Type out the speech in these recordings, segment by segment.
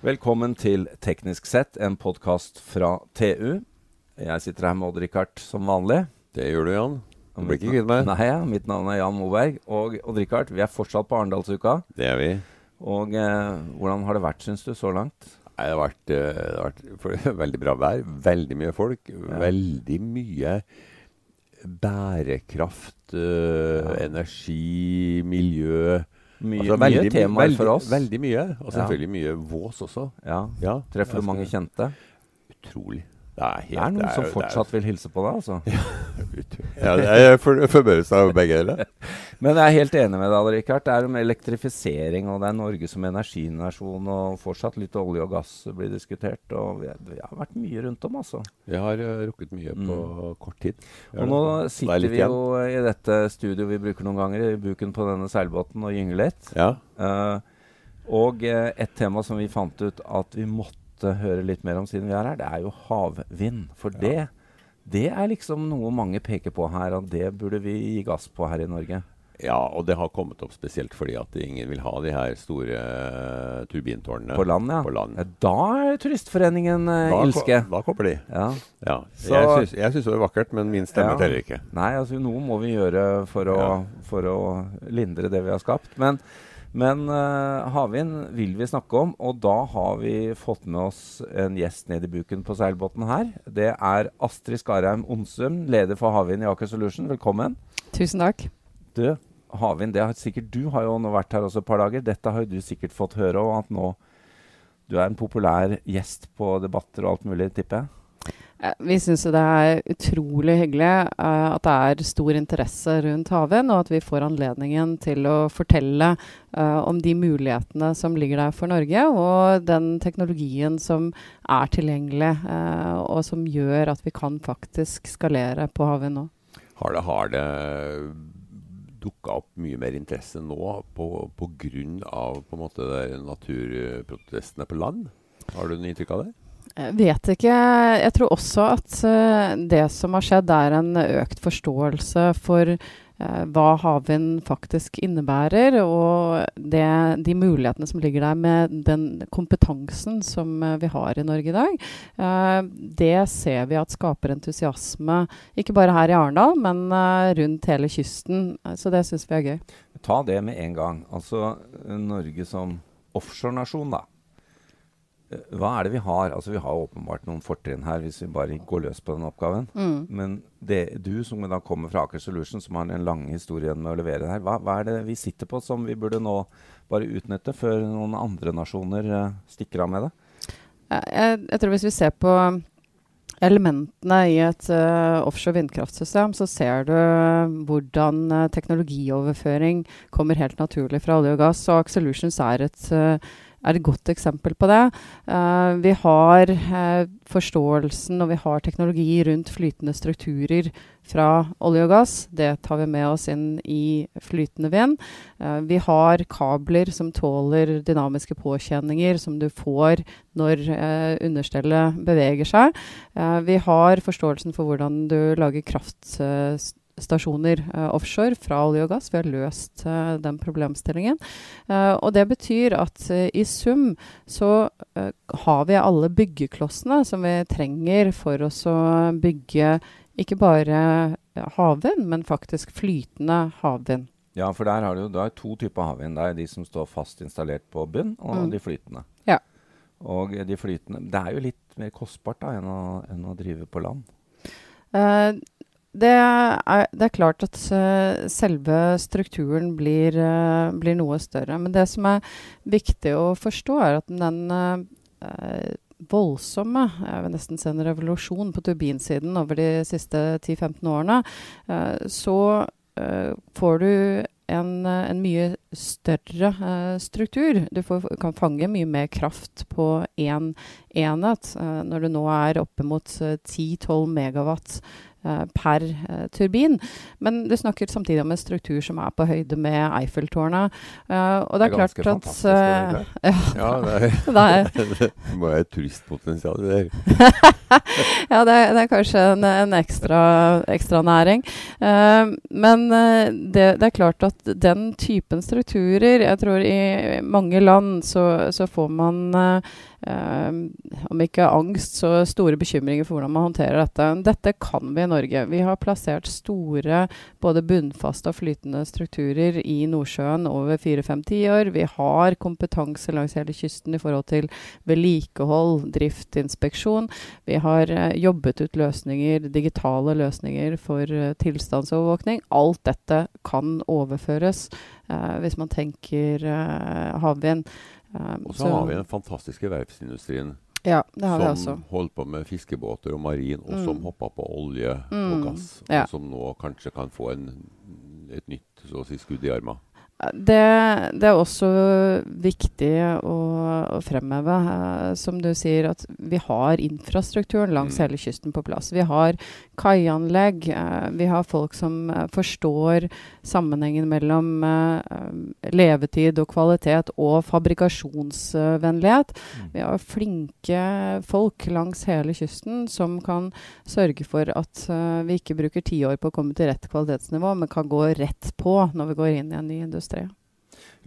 Velkommen til Teknisk sett, en podkast fra TU. Jeg sitter her med Odd-Rikard som vanlig. Det gjør du, Jan. Du blir ikke kvitt meg. Nei, ja, mitt navn er Jan Moberg. Og Odd-Rikard, vi er fortsatt på Arendalsuka. Det er vi. Og eh, hvordan har det vært, syns du, så langt? Nei, det har vært, eh, det har vært for, veldig bra vær. Veldig mye folk. Veldig mye bærekraft, øh, Ja. energi, miljø. Mye, Altså, mye veldig, temaer veldig, for oss. Veldig mye. Og Ja. selvfølgelig mye vås også. Ja. Ja, Treffer du mange kjente? Utrolig. Det er, helt, Det er noen som jo- fortsatt vil hilse på deg, altså. ja, jeg er for- forbauset av begge deler. Men jeg er helt enig med deg, Richard. Det er om elektrifisering, og det er Norge som energinasjon, og fortsatt litt olje og gass blir diskutert. Og vi, er- vi har vært mye rundt om, altså. Vi har uh, rukket mye på kort tid. Og nå er sitter vi jo i dette studioet vi bruker noen ganger, i buken på denne seilbåten, og gynger litt. Ja. Uh, og uh, et tema som vi fant ut at vi måtte høre litt mer om siden vi er her, det er jo havvind. For det, det er liksom noe mange peker på her, og det burde vi gi gass på her i Norge. Ja, og det har kommet opp spesielt fordi at ingen vil ha de her store uh, turbintårnene På land, ja. På land. Ja, Da er Turistforeningen uh, Da, ilske. ko- da kommer de. Ja. Ja. Så- jeg syns- det er vakkert, men min stemme Ja. teller ikke. Nei, altså noe må vi gjøre for å, for å lindre det vi har skapt. Men, men uh, havvind vil vi snakke om, og da har vi fått med oss en gjest ned i buken på seilbåten her. Det er Astrid Skarheim Onsum, leder for havvind i Aker Solution. Velkommen. Tusen takk. Du, havvind, det har sikkert du har jo nå vært her også et par dager. Dette har jo du sikkert fått høre, og at nå du er en populær gjest på debatter og alt mulig, tipper jeg. Eh, Vi syns det er utrolig hyggelig eh, at det er stor interesse rundt havvind, og at vi får anledningen til å fortelle eh, om de mulighetene som ligger der for Norge, og den teknologien som er tilgjengelig, og som gjør at vi kan faktisk skalere på havvind nå. Har det, har det dukka opp mye mer interesse nå på, på av på måte naturprotestene på land? Har du noe inntrykk av det? Jeg vet ikke. Jeg tror også at eh, det som har skjedd, er en økt forståelse for eh, hva havvind faktisk innebærer, og det, de mulighetene som ligger der med den kompetansen som eh, vi har i Norge i dag. Eh, det ser vi at skaper entusiasme, ikke bare her i Arendal, men eh, rundt hele kysten. Eh, Så det syns vi er gøy. Ta det med en gang. Altså eh, Norge som offshorenasjon, da. Eh, Hva er det vi har? Altså Vi har åpenbart noen fortrinn her, hvis vi bare går løs på den oppgaven. Mm. Men det, du som da kommer fra Aker Solution, som har en lang historie med å levere det her, hva, hva er det vi sitter på som vi burde nå bare utnytte, før noen andre nasjoner uh, stikker av med det? Jeg, jeg tror hvis vi ser på elementene i et uh, offshore vindkraftsystem, så ser du hvordan uh, teknologioverføring kommer helt naturlig fra olje og gass. Og Aker Solutions er et, eh, er et godt eksempel på det. Uh, vi har uh, forståelsen og vi har teknologi rundt flytende strukturer fra olje og gass. Det tar vi med oss inn i flytende vind. Uh, vi har kabler som tåler dynamiske påkjenninger som du får når understellet beveger seg. Vi har forståelsen for hvordan du lager kraftstasjoner eh, offshore fra olje og gass. Vi har løst eh, den problemstillingen. Eh, og det betyr at i sum så har vi alle byggeklossene som vi trenger for oss å bygge ikke bare havvind, men faktisk flytende havvind. Ja, for der har du da to typer havvind. Det er de som står fast installert på bunn, og Mm. de flytende. Ja. Og de flytende Det er jo litt mer kostbart da enn å, enn å drive på land. Eh, det, er, det er klart at eh, selve strukturen blir, eh, blir noe større. Men det som er viktig å forstå, er at den eh, voldsomme Jeg vil nesten se en revolusjon på turbinsiden over de siste 10-15 årene. så får du en, en mye større struktur. Du får, kan fange mye mer kraft på én enhet. når du nå er oppe mot eh, 10-12 megawatt per eh, turbin. Men du snakker samtidig om en struktur som er på høyde med Eiffeltårnet. eh, og det er, ganske klart at det eh, Ja, det, er, det er det må være et turistpotensial det. her. ja, det det er, kanskje en, en ekstra, ekstra, næring. Uh, men uh, det, det, er klart at den typen strukturer Jeg tror i mange land så, så får man uh, om ikke angst, så store bekymringer for hvordan man håndterer dette. Dette kan vi i Norge. Vi har plassert store både bunnfaste og flytende strukturer i Nordsjøen over fire-fem tiår. Vi har kompetanse langs hele kysten i forhold til vedlikehold, drift, inspeksjon. Vi har uh, jobbet ut løsninger, digitale løsninger for uh, tilstandsovervåkning. Alt dette kan overføres uh, hvis man tenker havvind. Og så, har vi den fantastiske verftsindustrien. Ja. Som holdt på med fiskebåter og marin, og mm. som hoppa på olje mm. og gass. Ja. Som nå kanskje kan få en, et nytt si, skudd i armen. Det, det, er også viktig å, å fremheve, uh, som du sier, at vi har infrastrukturen langs mm. hele kysten på plass. Vi har kaianlegg. Uh, vi har folk som uh, forstår sammenhengen mellom levetid og kvalitet og fabrikasjonsvennlighet. Mm. Vi har flinke folk langs hele kysten som kan sørge for at vi ikke bruker ti år på å komme til rett kvalitetsnivå, men kan gå rett på når vi går inn i en ny industri.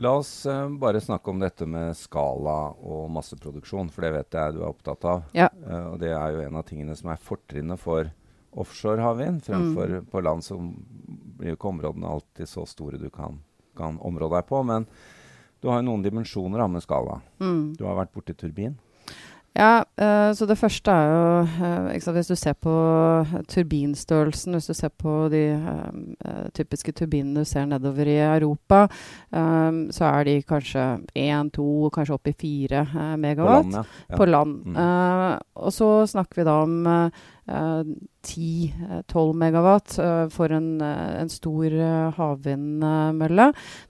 La oss uh, bare snakke om dette med skala og masseproduksjon, for det vet jeg du er opptatt av. Ja. Uh, og det er jo en av tingene som er fortrinnet for offshore havvind. Fremfor mm. på land så blir jo ikke områdene alltid så store du kan, kan område deg på. Men du har jo noen dimensjoner av med skala. Mm. Du har vært borti turbin. Ja, uh, så det første er jo uh, sant, Hvis du ser på turbinstørrelsen, hvis du ser på de uh, typiske turbinene du ser nedover i Europa, så er de kanskje én, to, kanskje opp i fire megawatt på land. Ja. På land. Mm. og så snakker vi da om 10-12 eh, megawatt uh, for en, uh, en stor uh, havvindmølle.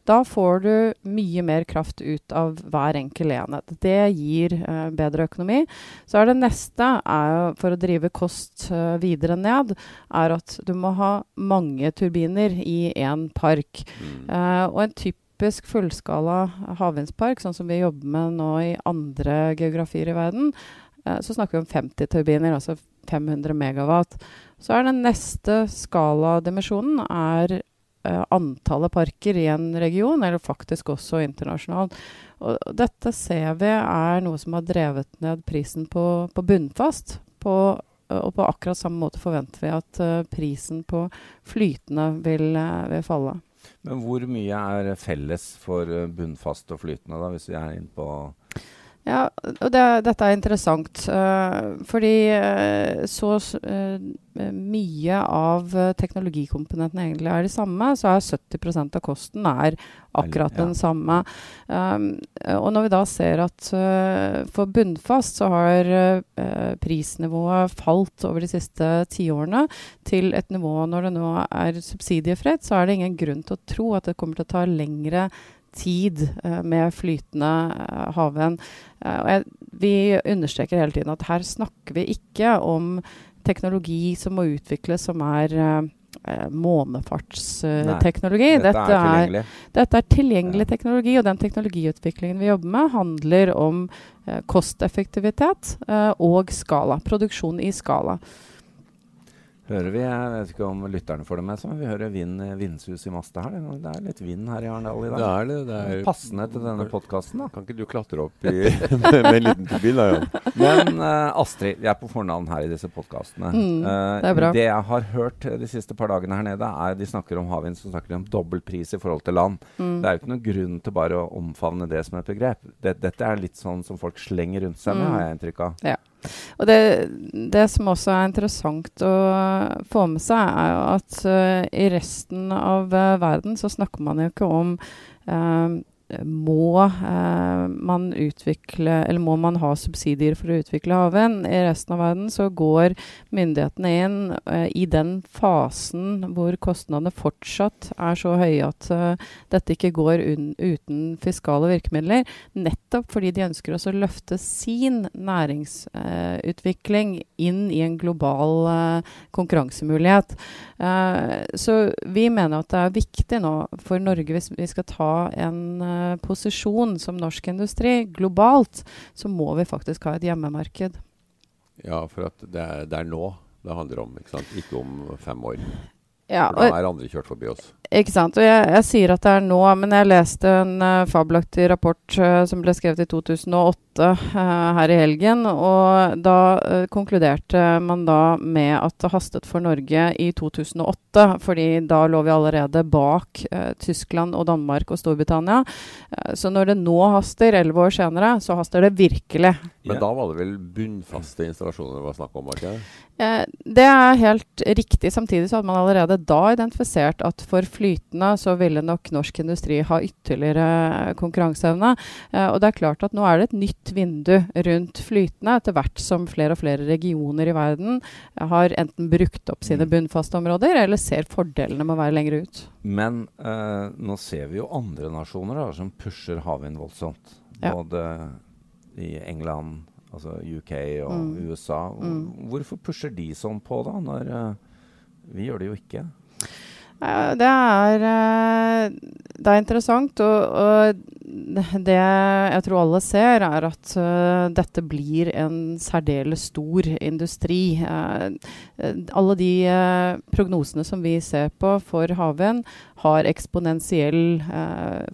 Da får du mye mer kraft ut av hver enkel enhet. Det gir bedre økonomi. Så er det neste, er, for å drive kost videre ned, er at du må ha mange turbiner i én park. Mm. og en typisk fullskala havvindspark, sånn som vi jobber med nå i andre geografier i verden, så snakker vi om 50 turbiner. altså 500 megawatt. Så er den neste skaladimensjonen er uh, antallet parker i en region, eller faktisk også internasjonalt. Og dette ser vi er noe som har drevet ned prisen på, på bunnfast. På, uh, og på akkurat samme måte forventer vi at uh, prisen på flytende vil, vil, falle. Men hvor mye er felles for bunnfast og flytende, da, hvis vi er inne på ja, og det, dette er interessant. Uh, fordi uh, så uh, mye av teknologikomponentene egentlig er de samme, så er 70% av kosten er akkurat ja. den samme. Um, og når vi da ser at for bunnfast så har prisnivået falt over de siste tiårene til et nivå når det nå er subsidiefritt, så er det ingen grunn til å tro at det kommer til å ta lengre tid uh, med flytende uh, havvind. Uh, vi understreker hele tiden at her snakker vi ikke om teknologi som må utvikles som er månefartsteknologi. Dette, dette, er tilgjengelig, dette er tilgjengelig ja. teknologi, og den teknologiutviklingen vi jobber med, handler om kosteffektivitet og skala. Produksjon i skala hører vi Jeg vet ikke om lytterne får det med seg, men vi hører vind, vindsus i masta her. Det er litt vind her i Arendal i dag. Det er det. det er Passende til denne podkasten, da. Kan ikke du klatre opp i, med, med, en liten turbin, da, Jan? Men uh, Astrid, vi er på fornavn her i disse podkastene. Mm, uh, det er. Det jeg har hørt de siste par dagene her nede, er de snakker om havvind, så snakker de om dobbel pris i forhold til land. Mm. Det er jo ikke noen grunn til bare å omfavne det som et begrep. Det, dette er litt sånn som folk slenger rundt seg med, mm. har jeg inntrykk av. Ja. Og det, det, som også er interessant å få med seg, er at uh, i resten av uh, verden så snakker man jo ikke om uh, må eh, man utvikle Eller må man ha subsidier for å utvikle havvind? I resten av verden så går myndighetene inn eh, i den fasen hvor kostnadene fortsatt er så høye at eh, dette ikke går uten fiskale virkemidler. Nettopp fordi de ønsker å løfte sin næringsutvikling inn i en global eh, konkurransemulighet. Eh, så vi mener at det er viktig nå for Norge, hvis vi skal ta en eh, posisjon som norsk industri globalt, så må vi faktisk ha et hjemmemarked. Ja, for at det er, det er nå det handler om, ikke sant? Ikke om fem år. Ja, For da er andre kjørt forbi oss. ikke sant. Og jeg, jeg sier at det er nå, men jeg leste en uh, fabelaktig rapport uh, som ble skrevet i 2008 uh, her i helgen. Og da eh, konkluderte man da med at det hastet for Norge i 2008. Fordi da lå vi allerede bak eh, Tyskland og Danmark og Storbritannia. Eh, så når det nå haster, elleve år senere, så haster det virkelig. Men Ja. da var det vel bunnfaste installasjoner det var snakk om? ikke? Eh, det er helt riktig. Samtidig så hadde man allerede da identifisert at for flytende så ville nok norsk industri ha ytterligere konkurranseevne. Eh, og det er klart at nå er det et nytt vindu rundt flytende, etter hvert som flere og flere regioner i verden har enten brukt opp sine Mm. bunnfaste områder, eller ser fordelene med å være lenger ut. Men eh, nå ser vi jo andre nasjoner da, som pusher havvind voldsomt. Ja. Både i England, altså UK og Mm. USA. Mm. Hvorfor pusher de sånn på, da? Når uh, vi gjør det jo ikke. Eh, Det er, eh, det er interessant, og, og det jeg tror alle ser, er at eh, dette blir en særdeles stor industri. Alle de prognosene som vi ser på for havvind, har eksponentiell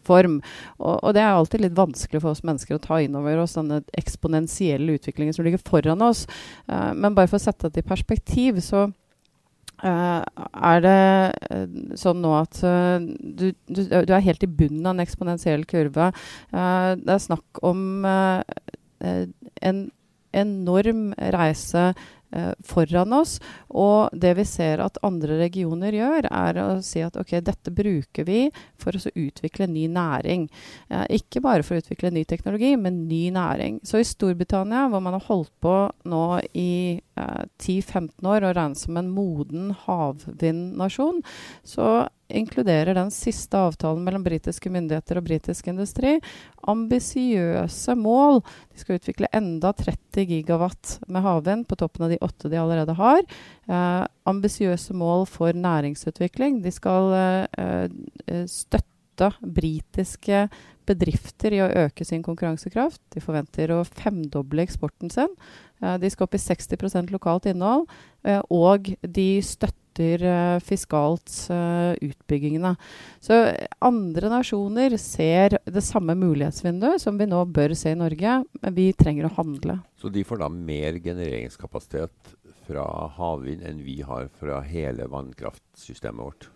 form. Og, og det er alltid litt vanskelig for oss mennesker å ta inn over oss, denne eksponentielle utviklingen som ligger foran oss. Men bare for å sette det i perspektiv, så Eh, er det eh, sånn nå at uh, du, du, du er helt i bunnen av en eksponentiell kurve? Uh, det er snakk om en enorm reise foran oss. Og det vi ser at andre regioner gjør, er å si at ok, dette bruker vi for å utvikle ny næring. Eh, ikke bare for å utvikle ny teknologi, men ny næring. Så i Storbritannia, hvor man har holdt på nå i eh, 10-15 år og regnes som en moden havvindnasjon, så inkluderer den siste avtalen mellom britiske myndigheter og britisk industri ambisiøse mål. De skal utvikle enda 30 gigawatt med havvind på toppen av de åtte de allerede har. Eh, ambisiøse mål for næringsutvikling. De skal eh, eh, støtte britiske bedrifter i å øke sin konkurransekraft. De forventer å femdoble eksporten sin. Eh, de skal opp i 60% lokalt innhold. Eh, og de støtter eh, fiskalt utbyggingene. Så andre nasjoner ser det samme mulighetsvinduet som vi nå bør se i Norge. Men vi trenger å handle. Så de får da mer genereringskapasitet fra havvind enn vi har fra hele vannkraftsystemet vårt.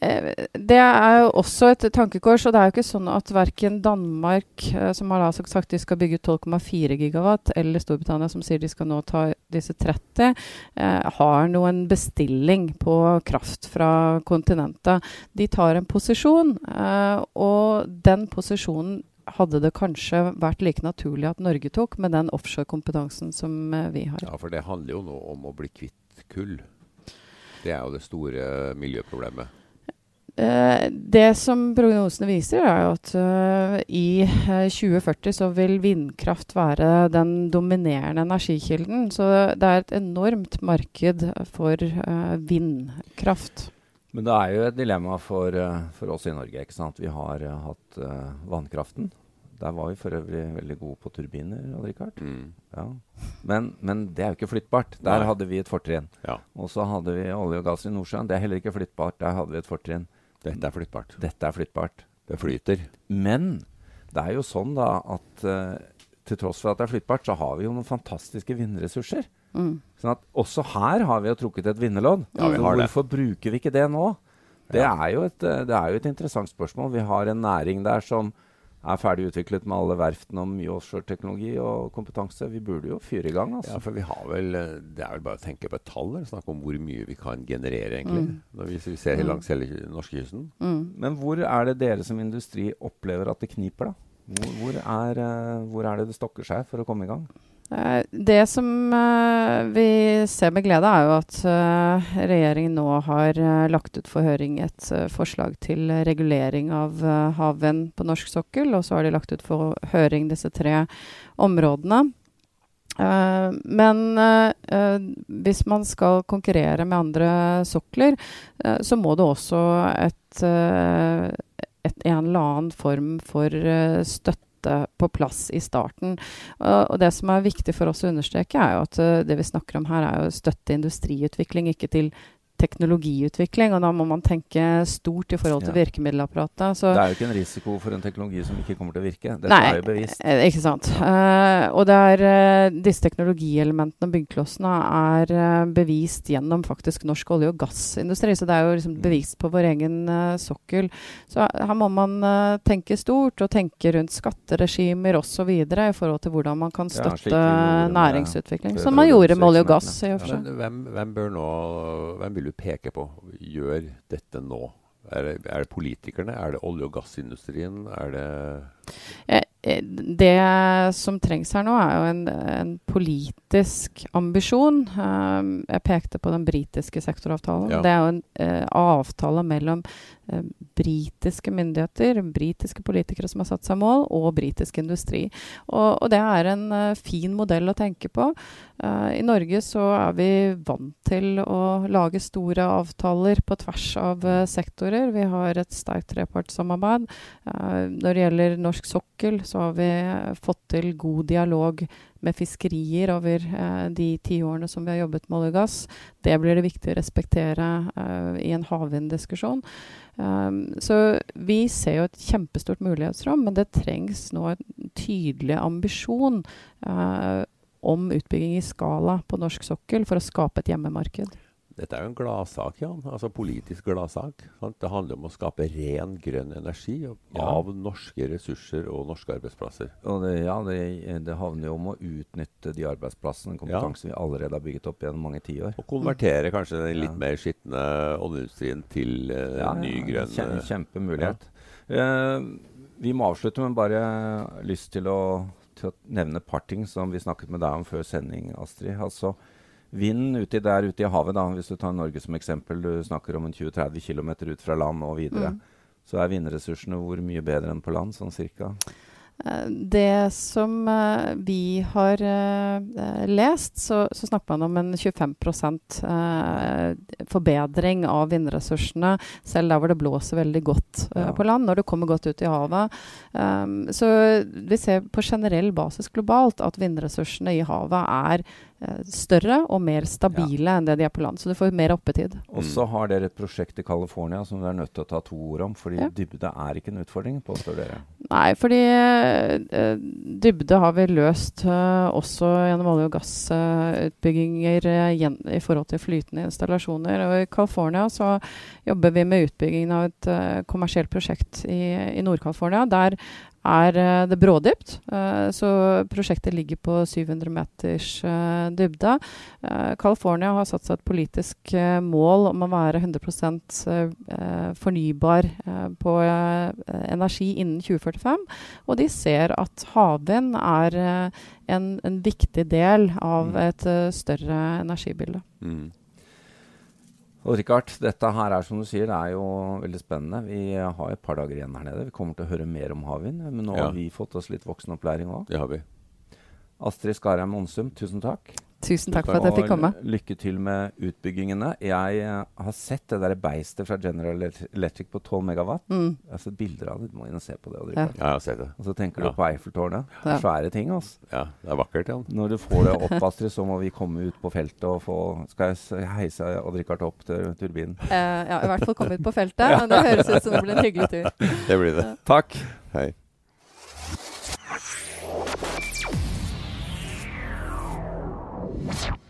Eh, Det er jo også et tankekors, og det er jo ikke sånn at verken Danmark, eh, som har sagt de skal bygge ut 12,4 gigawatt, eller Storbritannia, som sier de skal nå ta disse 30, eh, har noen bestilling på kraft fra kontinentet. De tar en posisjon, og den posisjonen hadde det kanskje vært like naturlig at Norge tok, med den offshorekompetansen som vi har. Ja, for det handler jo nå om å bli kvitt kull. Det er jo det store miljøproblemet. Eh, det som prognosene viser, er jo at uh, i eh, 2040 så vil vindkraft være den dominerende energikilden. Så det er et enormt marked for uh, vindkraft. Men det er jo et dilemma for, uh, for oss i Norge. ikke sant? Vi har eh, hatt eh, vannkraften. Der var vi for øvrig veldig gode på turbiner. Mm. Ja. Men, men det er jo ikke flyttbart. Der Nei. hadde vi et fortrinn. Ja, Og så hadde vi olje og gass i Nordsjøen. Det er heller ikke flyttbart. Der hadde vi et fortrinn. Dette er flyttbart. Dette er flyttbart. Det flyter. Men det er jo sånn da at uh, til tross for at det er flyttbart, så har vi jo noen fantastiske vindressurser. Mm. Sånn at også her har vi jo trukket et vinnerlodd. Ja, vi har det. hvorfor bruker vi ikke det nå? Det, Ja. er jo et, eh, det er jo et interessant spørsmål. Vi har en næring der som er ferdig utviklet med alle verftene og mye offshoreteknologi og kompetanse. Vi burde jo fyre i gang. altså. Ja, for vi har vel eh, Det er vel bare å tenke på et tall. og Snakke om hvor mye vi kan generere, egentlig. Mm. Når vi, vi ser Mm. langs hele norskekysten. Mm. Men hvor er det dere som industri opplever at det kniper, da? Hvor, hvor, er, eh, hvor er det det stokker seg for å komme i gang? Eh, Det som eh, vi ser med glede, er jo at eh, regjeringen nå har lagt ut for høring et forslag til regulering av havvind på norsk sokkel. Og så har de lagt ut for høring disse tre områdene. Men hvis man skal konkurrere med andre sokler, så må det også et, et en eller annen form for støtte støtte på plass i starten. Og, det som er viktig for oss å understreke, er jo at uh, det vi snakker om her, er jo støtte industriutvikling, ikke til teknologiutvikling, og da må man tenke stort i forhold til Ja. virkemiddelapparatet. Så, Det er jo ikke en risiko for en teknologi som ikke kommer til å virke. Dette Nei, er jo bevisst. eh, Ikke sant. Eh, og det er uh, disse teknologielementene og byggeklossene er uh, bevist gjennom faktisk norsk olje- og gassindustri. Så det er jo liksom Mm. bevist på vår egen eh, sokkel. Så her må man eh, tenke stort og tenke rundt skatteregimer osv. i forhold til hvordan man kan støtte ja, næringsutvikling. Som man gjorde med olje og gass. i og for Ja. seg. Hvem, hvem bør nå Hvem vil du peke på gjør dette nå? Er det, er det politikerne? Er det olje- og gassindustrien? Er det Det som trengs her nå, er jo en, en politisk ambisjon. Um, jeg pekte på den britiske sektoravtalen. Ja. Det er jo en eh, avtale mellom eh, britiske myndigheter, britiske politikere som har satt seg mål, og britisk industri. Og, og det er en eh, fin modell å tenke på. Eh, I Norge så er vi vant til å lage store avtaler på tvers av eh, sektorer. Vi har et sterkt trepartssamarbeid. Eh, når det gjelder norsk sokkel, så har vi eh, fått til god dialog med fiskerier over eh, de ti årene som vi har jobbet med olje og gass. Det blir det viktig å respektere eh, i en havvinddiskusjon. Um, så vi ser jo et kjempestort mulighetsrom, men det trengs nå en tydelig ambisjon eh, om utbygging i skala på norsk sokkel for å skape et hjemmemarked. Dette er jo en gladsak, Jan. Altså politisk gladsak. Det handler om å skape ren, grønn energi av- Ja. av norske ressurser og norske arbeidsplasser. Og det, ja, det, det havner jo om å utnytte de arbeidsplassene, kompetansen vi allerede har bygget opp gjennom mange tiår. Og konvertere kanskje den litt Ja. mer skitne oljeindustrien til uh, Ja, ny, ja, grønn kjem- eh, Kjempemulighet. Uh, vi må avslutte, men bare lyst til å, til å nevne et par ting som vi snakket med deg om før sending, Astrid. Altså, Vinden uti der ute i havet, da, hvis du tar Norge som eksempel, du snakker om en 20-30 km ut fra land og videre, Mm. så er vindressursene hvor mye bedre enn på land, sånn cirka? Eh, Det som uh, vi har eh, lest, så, så snakker man om en 25 uh, forbedring av vindressursene, selv der hvor det blåser veldig godt Ja. på land, når det kommer godt ut i havet. Um, så vi ser på generell basis globalt at vindressursene i havet er større og mer stabile enn det de er på land. Så du får mer oppetid. Og så har dere et prosjekt i California som dere er nødt til å ta to ord om, fordi Ja. dybde er ikke en utfordring, påstår dere. Nei, fordi uh, dybde har vi løst uh, også gjennom olje- og gassutbygginger uh, gjen- i forhold til flytende installasjoner. Og I California så jobber vi med utbyggingen av et eh, kommersielt prosjekt i, i Nord-California. Der er eh, det brådypt, eh, så prosjektet ligger på 700 meters eh, dybde. California har satt seg et politisk mål om å være 100 eh, fornybar på energi innen 2045. Og de ser at havvind er en, en viktig del av Mm. et større energibilde. Mm. Og Rikard, dette her er som du sier, det er jo veldig spennende. Vi har et par dager igjen her nede. Vi kommer til å høre mer om havvind, men nå Ja. har vi fått oss litt voksenopplæring òg. Det har vi. Astrid Skarheim Onsum, tusen takk. Tusen takk for at jeg fikk komme. Lykke til med utbyggingene. Jeg eh, har sett det der beistet fra General Electric på 12 megawatt. Mm. Jeg har sett bilder av det. Du må inn og se på det. Ja. Ja, jeg har sett det. Og så tenker Ja. du på Eiffeltårnet. Svære ting, altså. Ja, det er vakkert, ja. Når du får det opp, Astrid, så må vi komme ut på feltet og få Skal jeg heise Odd Rikard opp til turbinen? Uh, ja, i hvert fall komme ut på feltet. Men det høres ut som det blir en hyggelig tur. Det blir det. Takk. Hei. you.